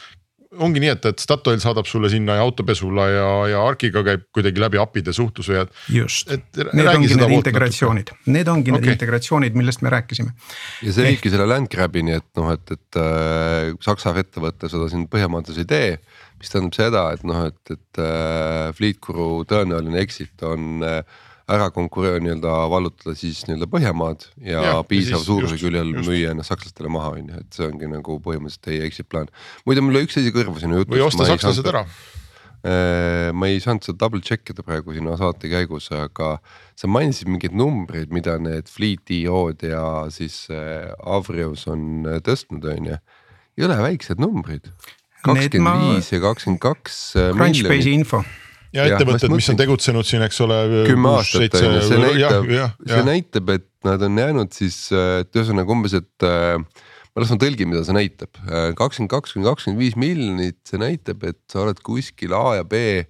A: ongi nii, et, et Statoil saadab sulle sinna ja autopesula ja, ja Arkiga käib kuidagi läbi API-de suhtlus või et.
C: just, need ongi need integratsioonid, need ongi okay. need integratsioonid, millest me rääkisime.
B: ja see viibki selle land grab'ini, et noh, et, et äh, Saksa ettevõte seda siin Põhjamaades ei tee mis tähendab seda, et noh, et, et äh, Fleetguru tõenäoline exit on äh, ära konkureerida nii-öelda vallutada siis nii-öelda Põhjamaad ja, ja piisava suuruse küljel müüa ennast sakslastele maha, on ju, et see ongi nagu põhimõtteliselt teie exit plaan. muide, mul jäi üks asi kõrva sinu jutust.
A: või osta sakslased ära
B: äh, ma ei saanud seda double check ida praegu sinu saate käigus, aga sa mainisid mingeid numbreid, mida need Fleet EO-d ja siis äh, Avrius on tõstnud, on ju. jõle väiksed numbrid kakskümmend viis ja kakskümmend kaks.
C: Äh, Crunchbase'i info
A: ja ettevõtted, mis on tegutsenud siin, eks ole.
B: kümme aastat on ju, see näitab, see näitab, et nad on jäänud siis, et ühesõnaga umbes, et äh, ma las ma tõlgin, mida see näitab, äh, kakskümmend kaks kuni kakskümmend viis miljonit, see näitab, et sa oled kuskil A ja B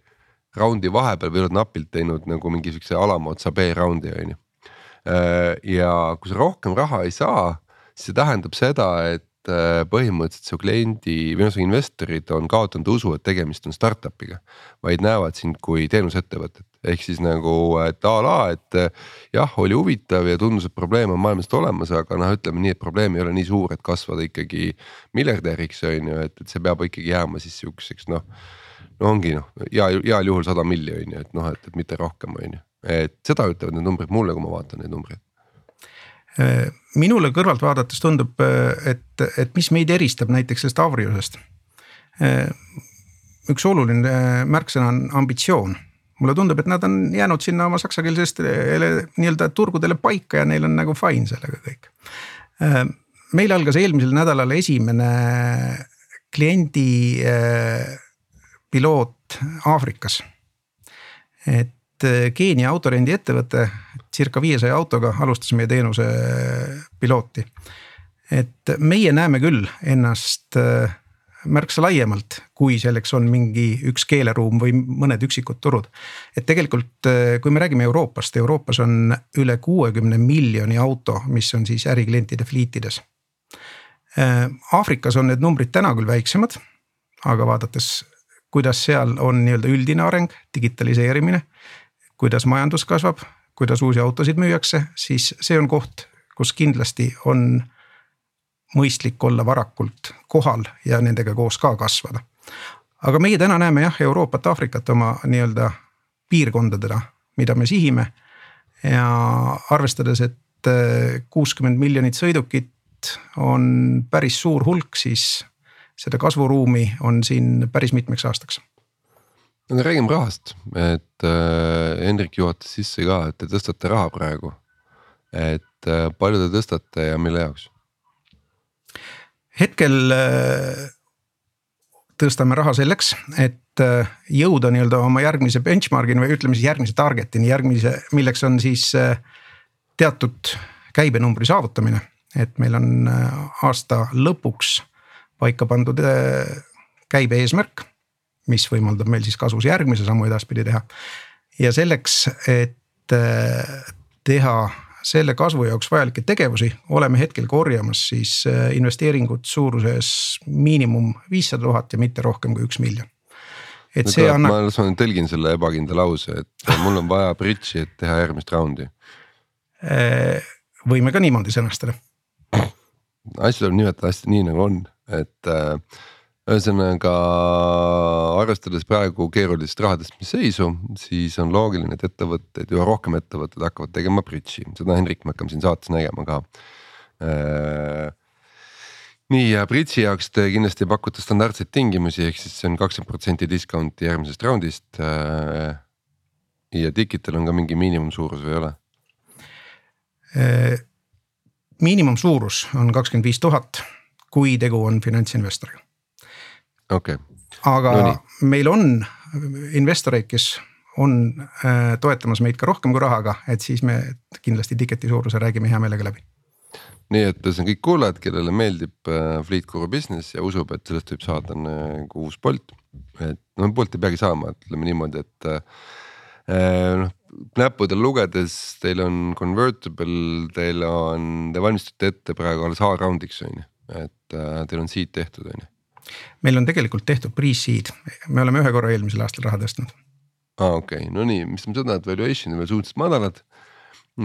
B: raundi vahepeal või oled napilt teinud nagu mingi siukse alama otsa B raundi on ju. ja kui sa rohkem raha ei saa, siis see tähendab seda, et Äh, põhimõtteliselt su kliendi või noh, su investorid on kaotanud usu, et tegemist on startup'iga. vaid näevad sind kui teenusettevõtet, ehk siis nagu, et a la, et äh, jah, oli huvitav ja tundus, et probleem on maailmast olemas, aga noh, ütleme nii, et probleem ei ole nii suur, et kasvada ikkagi miljardäriks on ju, et, et see peab ikkagi jääma siis sihukeseks noh. no ongi noh, hea, heal juhul sada miljonit on ju, et noh, et, et mitte rohkem, on ju, et seda ütlevad need numbrid mulle, kui ma vaatan neid numbreid
C: minule kõrvalt vaadates tundub, äh, et, et mis meid eristab näiteks sellest Avriusest. Äh, üks oluline märksõna on ambitsioon. mulle tundub, et nad on jäänud sinna oma saksakeelsest nii-öelda turgudele paika ja neil on nagu fine sellega kõik. meil algas eelmisel nädalal esimene kliendi piloot Aafrikas. et Keenia autorendiettevõte circa viiesaja autoga alustas meie teenuse pilooti. et meie näeme küll ennast äh, märksa laiemalt, kui selleks on mingi üks keeleruum või mõned üksikud turud. et tegelikult, äh, kui me räägime Euroopast, Euroopas on üle kuuekümne miljoni auto, mis on siis äriklientide fliitides. Äh, Aafrikas on need numbrid täna küll väiksemad, aga vaadates, kuidas seal on nii-öelda üldine areng, digitaliseerimine, kuidas majandus kasvab kuidas uusi autosid müüakse, siis see on koht, kus kindlasti on mõistlik olla varakult kohal ja nendega koos ka kasvada. aga meie täna näeme jah, Euroopat, Aafrikat oma nii-öelda piirkondadena, mida me sihime. ja arvestades, et äh, kuuskümmend miljonit sõidukit on päris suur hulk, siis seda kasvuruumi on siin päris mitmeks aastaks
B: no räägime rahast, et äh, Hendrik juhatas sisse ka, et te tõstate raha praegu et äh, palju te tõstate ja mille jaoks?
C: hetkel äh, tõstame raha selleks, et äh, jõuda nii-öelda oma järgmise benchmark'ini või ütleme siis järgmise target'ini, järgmise, milleks on siis teatud käibenumbri saavutamine. et meil on aasta lõpuks paika pandud käibe eesmärk, mis võimaldab meil siis kasvus järgmise sammu edaspidi teha. ja selleks, et teha selle kasvu jaoks vajalikke tegevusi oleme hetkel korjamas siis äh, investeeringut suuruses miinimum viissada tuhat ja mitte rohkem kui üks miljon.
B: et see annab. ma laseme tõlgin selle ebakindla lause, et mul on vaja bridži, et teha järgmist raundi.
C: Äh, võime ka niimoodi sõnastada.
B: asju tuleb nimetada hästi nii nagu on, et äh, ühesõnaga arvestades praegu keerulist rahadestmise seisu, siis on loogiline, et ettevõtted, üha rohkem ettevõtted hakkavad tegema bridži, seda Henrik me hakkame siin saates nägema ka äh, nii ja bridži jaoks te kindlasti pakute standardseid tingimusi, ehk siis see on kakskümmend protsenti discount'i järgmisest raundist. Äh, ja tikitel on ka mingi miinimumsuurus või ei ole?
C: Äh, miinimumsuurus on kakskümmend viis tuhat, kui tegu on finantsinvestoriga
B: okay..
C: aga no nii. meil on investoreid, kes on äh, toetamas meid ka rohkem kui rahaga, et siis me kindlasti ticket'i suuruse räägime hea meelega läbi.
B: nii et see on kõik kuulajad, kellele meeldib äh, Fleet Guru business ja usub, et sellest võib saada nagu uus Bolt. et no Bolt ei peagi saama, ütleme niimoodi, et äh, noh näppudel lugedes teil on convertible, teil on, te valmistate ette praegu alles A-round'iks on ju, et äh, teil on seed tehtud on ju
C: meil on tegelikult tehtud pre-seed, me oleme ühe korra eelmisel aastal raha tõstnud.
B: aa okei okay., no nii, mis tähendab seda, et valuation'id on veel suhteliselt madalad.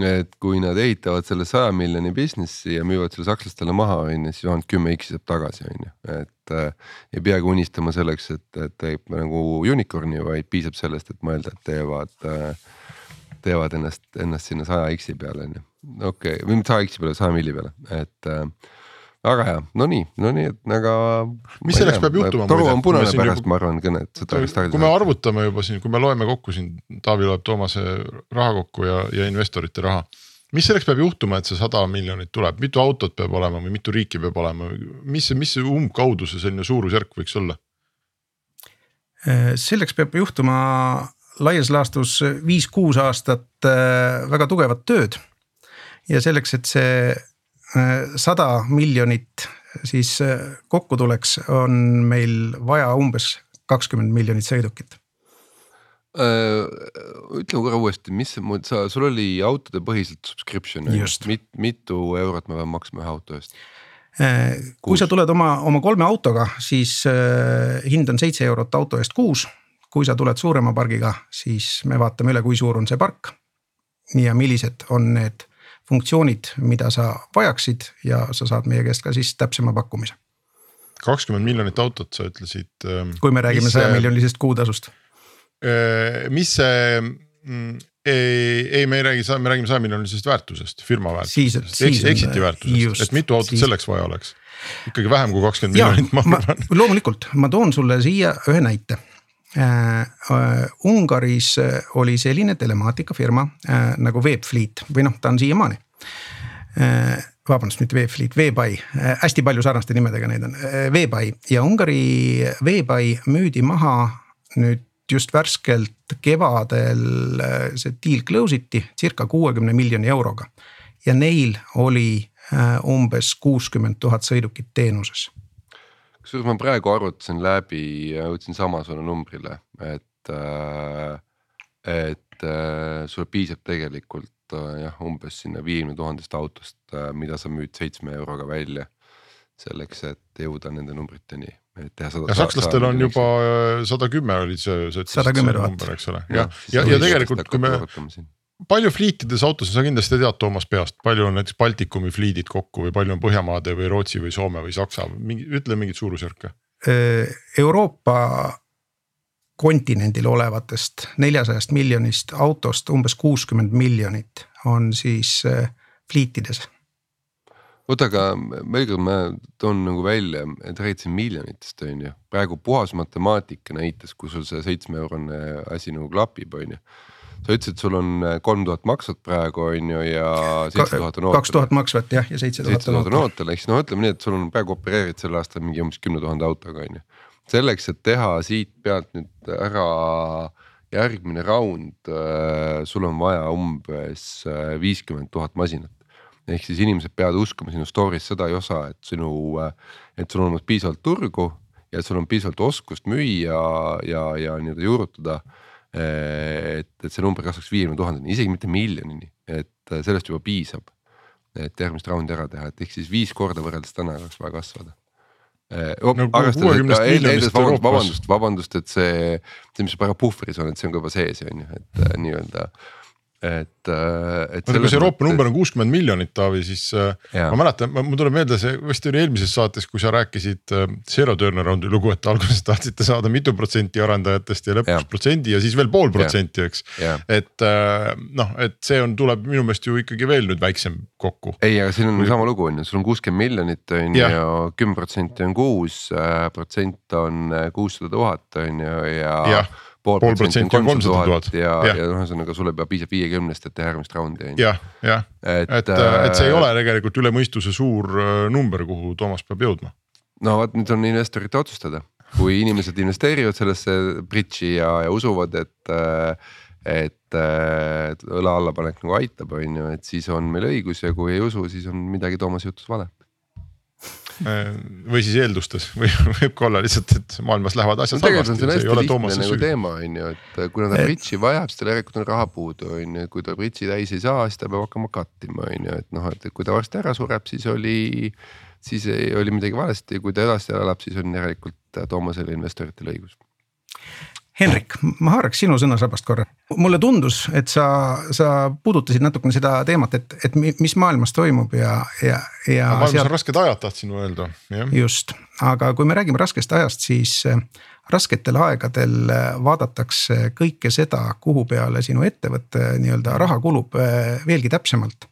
B: et kui nad ehitavad selle saja miljoni business'i ja müüvad selle sakslastele maha, on ju, siis vähemalt kümme X-i saab tagasi, on ju, et äh,. ei peagi unistama selleks, et, et teeb nagu unicorn'i, vaid piisab sellest, et mõelda, et teevad äh, teevad ennast, ennast sinna saja X-i peale on ju, okei okay., või mitte saja X-i peale, saja milli peale, et äh, väga hea, no nii, no nii, et aga.
A: mis selleks peab juhtuma?
B: toru on punane pärast juba..., ma arvan, kõnet,
A: seda vist tagasi. kui me arvutame juba siin, kui me loeme kokku siin, Taavi loeb Toomase raha kokku ja, ja investorite raha. mis selleks peab juhtuma, et see sada miljonit tuleb, mitu autot peab olema või mitu riiki peab olema, mis, mis see umbkaudu see selline suurusjärk võiks olla?
C: Äh, selleks peab juhtuma laias laastus viis-kuus aastat äh, väga tugevat tööd. ja selleks, et see sada miljonit siis äh, kokku tuleks, on meil vaja umbes kakskümmend miljonit sõidukit
B: äh, ütle korra uuesti, mis sa, sul oli autode põhiselt subscription, Mit, mitu eurot me peame maksma ühe auto eest?
C: Äh, kui kuus. sa tuled oma, oma kolme autoga, siis äh, hind on seitse eurot auto eest kuus. kui sa tuled suurema pargiga, siis me vaatame üle, kui suur on see park. ja millised on need funktsioonid, mida sa vajaksid ja sa saad meie käest ka siis täpsema pakkumise.
A: kakskümmend miljonit autot, sa ütlesid.
C: Ähm, kui me räägime saja miljonilisest kuutasust.
A: Mis see mm, ei, ei, me ei räägi, me räägime saja miljonilisest väärtusest, firma väärtusest, exit'i väärtusest, et mitu autot siis. selleks vaja oleks? ikkagi vähem kui kakskümmend miljonit, ma arvan.
C: loomulikult, ma toon sulle siia ühe näite Ungaris äh, oli selline telemaatikafirma nagu Webfleet või noh, ta on siiamaani. vabandust, mitte Webfleet, Webuy, hästi palju sarnaste nimedega neid on, Webuy ja Ungari Webuy müüdi maha nüüd just värskelt kevadel see deal close iti circa kuuekümne miljoni euroga. ja neil oli umbes kuuskümmend tuhat sõidukit teenuses
B: kusjuures ma praegu arvutasin läbi ja jõudsin samasugune numbrile, et äh,, et äh, sulle piisab tegelikult äh, jah, umbes sinna viiekümne tuhandest autost äh,, mida sa müüd seitsme euroga välja. selleks, et jõuda nende numbriteni, et teha
A: sada. ja sakslastel on juba äh, sada kümme oli see,
C: sa ütlesid see number,
A: eks ole, ja, ja, ja, ja tegelikult, kui me palju fliitides autosid, sa kindlasti tead Toomas peast, palju on näiteks Baltikumi fliidid kokku või palju on Põhjamaade või Rootsi või Soome või Saksa, mingi, ütle mingit suurusjärke.
C: Euroopa kontinendil olevatest neljasajast miljonist autost umbes kuuskümmend miljonit on siis fliitides.
B: oota, aga veel ma toon nagu välja, et räägid siin miljonitest on ju, praegu puhas matemaatika näitas, kui sul see seitsme eurone asi nagu klapib, on ju sa ütlesid, et sul on äh, kolm tuhat maksvat praegu on ju ja seitse tuhat on
C: ootel. kaks tuhat maksvat jah, ja seitse tuhat
B: on ootel, ehk siis no ütleme nii, et sul on praegu opereerid sel aastal mingi umbes kümne tuhande autoga on ju. selleks, et teha siit pealt nüüd ära järgmine round, äh, sul on vaja umbes äh, viiskümmend tuhat masinat. ehk siis inimesed peavad uskuma sinu story's seda osa, et sinu, et sul on olnud piisavalt turgu ja sul on piisavalt oskust müüa ja, ja, ja nii-öelda juurutada et, et see number kasvaks viiekümne tuhandeni, isegi mitte miljonini, et sellest juba piisab. et järgmist raundi ära teha, et ehk siis viis korda võrreldes täna oleks vaja kasvada. No, arvestades, et eeldas vabandust, vabandust, vabandust, et see, see, mis praegu puhvris on, et see on ka juba sees, on ju, et nii-öelda
A: äh, et. oota, kui see Euroopa mõttes... number on kuuskümmend miljonit, Taavi, siis äh, ja. ma mäletan, mul tuleb meelde see vist oli eelmises saates, kui sa rääkisid äh, Zero turnaround'i lugu, et alguses tahtsite saada mitu protsenti arendajatest ja lõpuks ja. protsendi ja siis veel pool protsenti, eks. et noh, et see on, tuleb minu meelest ju ikkagi veel nüüd väiksem kokku.
B: ei, aga siin on kui... sama lugu on ju, sul on kuuskümmend miljonit on ju, kümme protsenti on kuus, protsent on kuussada tuhat on ju ja, ja pool protsenti on kolmsada tuhat. ja, ja, ja noh, ühesõnaga sulle peab piisab viiekümnest, et teha järgmist raundi
A: on ju. jah, jah, et, et, äh, et see ei ole tegelikult üle mõistuse suur äh, number, kuhu Toomas peab jõudma.
B: no vot, nüüd on investorite otsustada, kui inimesed investeerivad sellesse bridge'i ja, ja usuvad, et äh, et, et õla allapanek nagu aitab, on ju, et siis on meil õigus ja kui ei usu, siis on midagi Toomase jutus vale
A: või siis eeldustes või võib ka olla lihtsalt, et maailmas lähevad asjad
B: no, halvasti, see ei ole Toomase nagu süü. teema on ju, et kui ta bridži vajab, siis tal järelikult on raha puudu on ju, kui ta bridži täis ei saa, siis ta peab hakkama cut ima on ju, et noh, et kui ta varsti ära sureb, siis oli. siis oli midagi valesti, kui ta edasi elab, siis on järelikult Toomasel investoritel õigus
C: Henrik, ma haaraks sinu sõnasabast korra. mulle tundus, et sa, sa puudutasid natukene seda teemat, et, et mis maailmas toimub ja, ja, ja.
A: maailmas sealt... on rasked ajad, tahtsin öelda.
C: just, aga kui me räägime raskest ajast, siis äh, rasketel aegadel äh, vaadatakse kõike seda, kuhu peale sinu ettevõte nii-öelda raha kulub äh, veelgi täpsemalt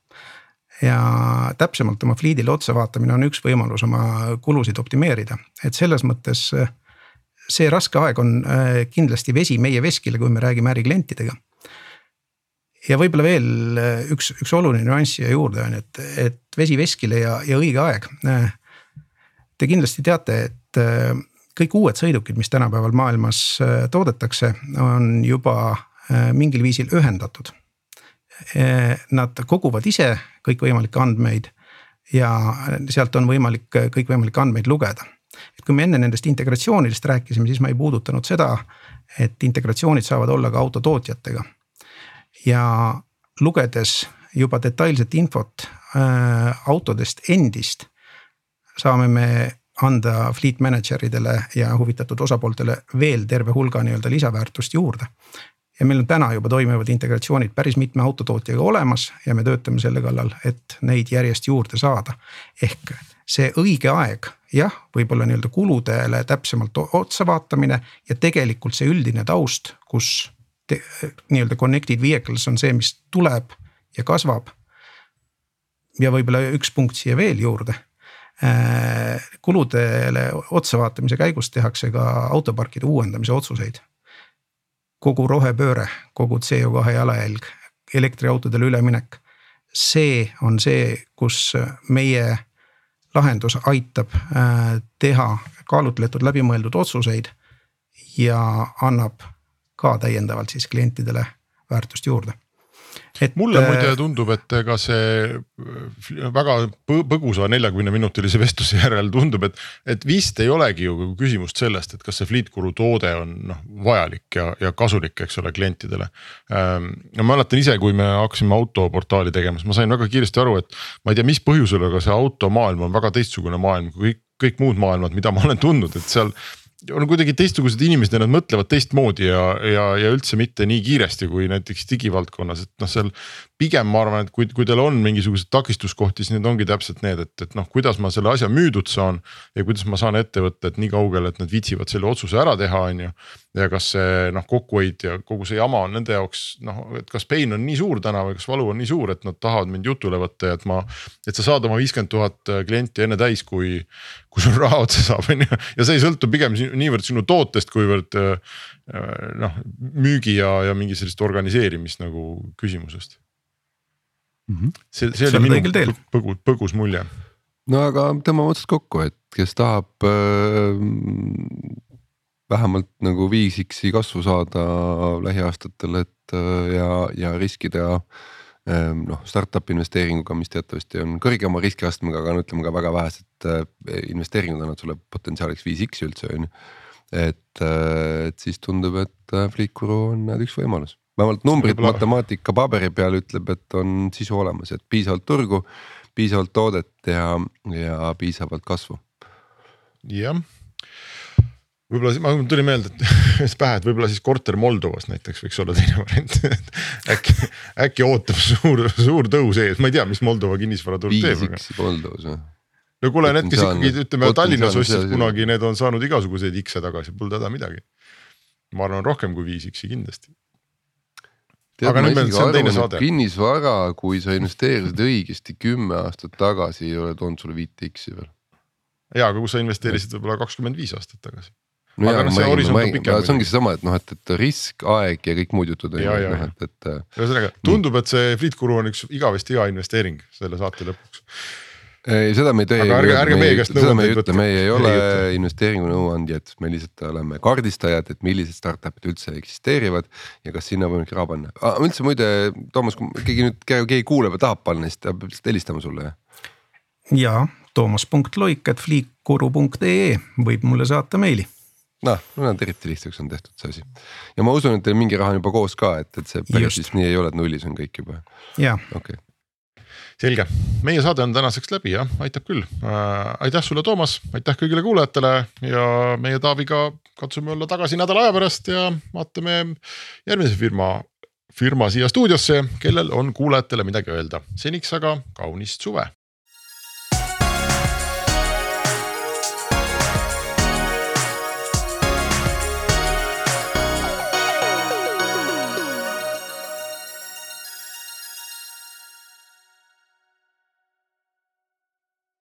C: ja täpsemalt oma fliidile otsa vaatamine on üks võimalus oma kulusid optimeerida, et selles mõttes see raske aeg on äh, kindlasti vesi meie veskile, kui me räägime äriklientidega. ja võib-olla veel äh, üks, üks oluline nüanss siia juurde on, et, et vesi veskile ja, ja õige aeg. Äh, te kindlasti teate, et kõik uued sõidukid, mis tänapäeval maailmas toodetakse, on juba mingil viisil ühendatud. Nad koguvad ise kõikvõimalikke andmeid ja sealt on võimalik kõikvõimalikke andmeid lugeda et kui me enne nendest integratsioonidest rääkisime, siis ma ei puudutanud seda, et integratsioonid saavad olla ka autotootjatega. ja lugedes juba detailset infot äh, autodest endist, saame me anda fleet manager idele ja huvitatud osapooltele veel terve hulga nii-öelda lisaväärtust juurde. ja meil on täna juba toimivad integratsioonid päris mitme autotootjaga olemas ja me töötame selle kallal, et neid järjest juurde saada. ehk see õige aeg jah, võib-olla nii-öelda kuludele täpsemalt otsa vaatamine ja tegelikult see üldine taust, kus nii-öelda connected vehicles on see, mis tuleb ja kasvab. ja võib-olla üks punkt siia veel juurde äh, kuludele otsa vaatamise käigus tehakse ka autoparkide uuendamise otsuseid. kogu rohepööre, kogu CO2 jalajälg, elektriautodele üleminek. see on see, kus meie lahendus aitab äh, teha kaalutletud läbimõeldud otsuseid ja annab ka täiendavalt siis klientidele väärtust juurde
A: et. mulle äh, muide tundub, et ega see äh, väga põgusa neljakümne minutilise vestluse järel tundub, et, et vist ei olegi ju küsimust sellest, et kas see Fleetguru toode on noh vajalik ja, ja kasulik, eks ole, klientidele. Ähm, ma mäletan ise, kui me hakkasime autoportaali tegema, siis ma sain väga kiiresti aru, et ma ei tea, mis põhjusel, aga see automaailm on väga teistsugune maailm kui kõik, kõik muud maailmad, mida ma olen tundnud, et seal on kuidagi teistsugused inimesed ja nad mõtlevad teistmoodi ja, ja, ja üldse mitte nii kiiresti kui näiteks digivaldkonnas, et noh, seal. pigem ma arvan, et kui, kui teil on mingisuguseid takistuskohti, siis need ongi täpselt need, et, et noh, kuidas ma selle asja müüdud saan. ja kuidas ma saan ettevõtted nii kaugele, et nad viitsivad selle otsuse ära teha, on ju. Ja kas see noh, kokkuhoid ja kogu see jama on nende jaoks noh, et kas pain on nii suur täna või kas valu on nii suur, et nad tahavad mind jutule võtta ja et ma. et sa saad oma viiskümmend tuhat klienti enne täis, kui, kui sul raha otsa saab, on ju. ja see ei sõltu pigem niivõrd sinu tootest, kuivõrd noh, müügi ja, ja mingi sellist organiseerimist nagu küsimusest mm. -hmm. see, see oli minu põgus, põgus mulje
B: no aga tõmbame otsad kokku, et kes tahab äh, vähemalt nagu 5X-i kasvu saada lähiaastatel, et äh, ja, ja riskida äh, noh, startup investeeringuga, mis teatavasti on kõrgema riskiastmega, aga no ütleme ka väga vähesed äh, investeeringud annavad sulle potentsiaaliks 5X-i üldse on ju. et, äh, et siis tundub, et Flickuru on üks võimalus, vähemalt numbrid matemaatika paberi peal ütleb, et on sisu olemas, et piisavalt turgu piisavalt toodet ja, ja piisavalt kasvu.
A: jah, võib-olla ma tuli meelde, et pähe, et võib-olla siis korter Moldovas näiteks võiks olla teine variant äkki, äkki ootab suur, suur tõus ees, ma ei tea, mis Moldova kinnisvaraturg teeb.
B: viis X-i Moldovas või?
A: no kuule, need, kes ikkagi ütleme Tallinnas ostsid kunagi, need on saanud igasuguseid X-e tagasi, pole häda midagi. ma arvan rohkem kui viis X-i kindlasti
B: tead, ma isegi arvan, et kinnisvara, kui sa investeerisid õigesti kümme aastat tagasi, ei ole toonud sulle viit X-i veel.
A: ja, aga kui sa investeerisid võib-olla kakskümmend viis aastat tagasi.
B: No aga noh, see horisont on pikem. see ongi seesama, et noh, et, et risk, aeg ja kõik muud jutud on ju, noh et, et.
A: ühesõnaga tundub, et see Fleet Guru on üks igavesti hea investeering selle saate lõpuks
B: ei, seda me ei tee.
A: aga ärge, ärge meie käest nõuandeid
B: võtke. meie ei ole investeeringu nõuandjad, me lihtsalt oleme kaardistajad, et millised startup'id üldse eksisteerivad ja kas sinna võimalik raha panna ah,. üldse muide, Toomas, kui keegi nüüd, keegi kuuleb ja tahab panna, siis ta peab lihtsalt helistama sulle, jah?
C: jaa, toomas.loik.fliikuru.ee võib mulle saata meili
B: noh, no nad eriti lihtsaks on tehtud see asi. Ja ma usun, et teil mingi raha on juba koos ka, et, et see päris vist nii ei ole, et nullis on kõik juba. okei. Okay
A: selge, meie saade on tänaseks läbi jah, aitab küll. Äh,. aitäh sulle, Toomas, aitäh kõigile kuulajatele. Ja meie Taaviga katsume olla tagasi nädala aja pärast ja vaatame järgmise firma, firma siia stuudiosse, kellel on kuulajatele midagi öelda. seniks aga kaunist suve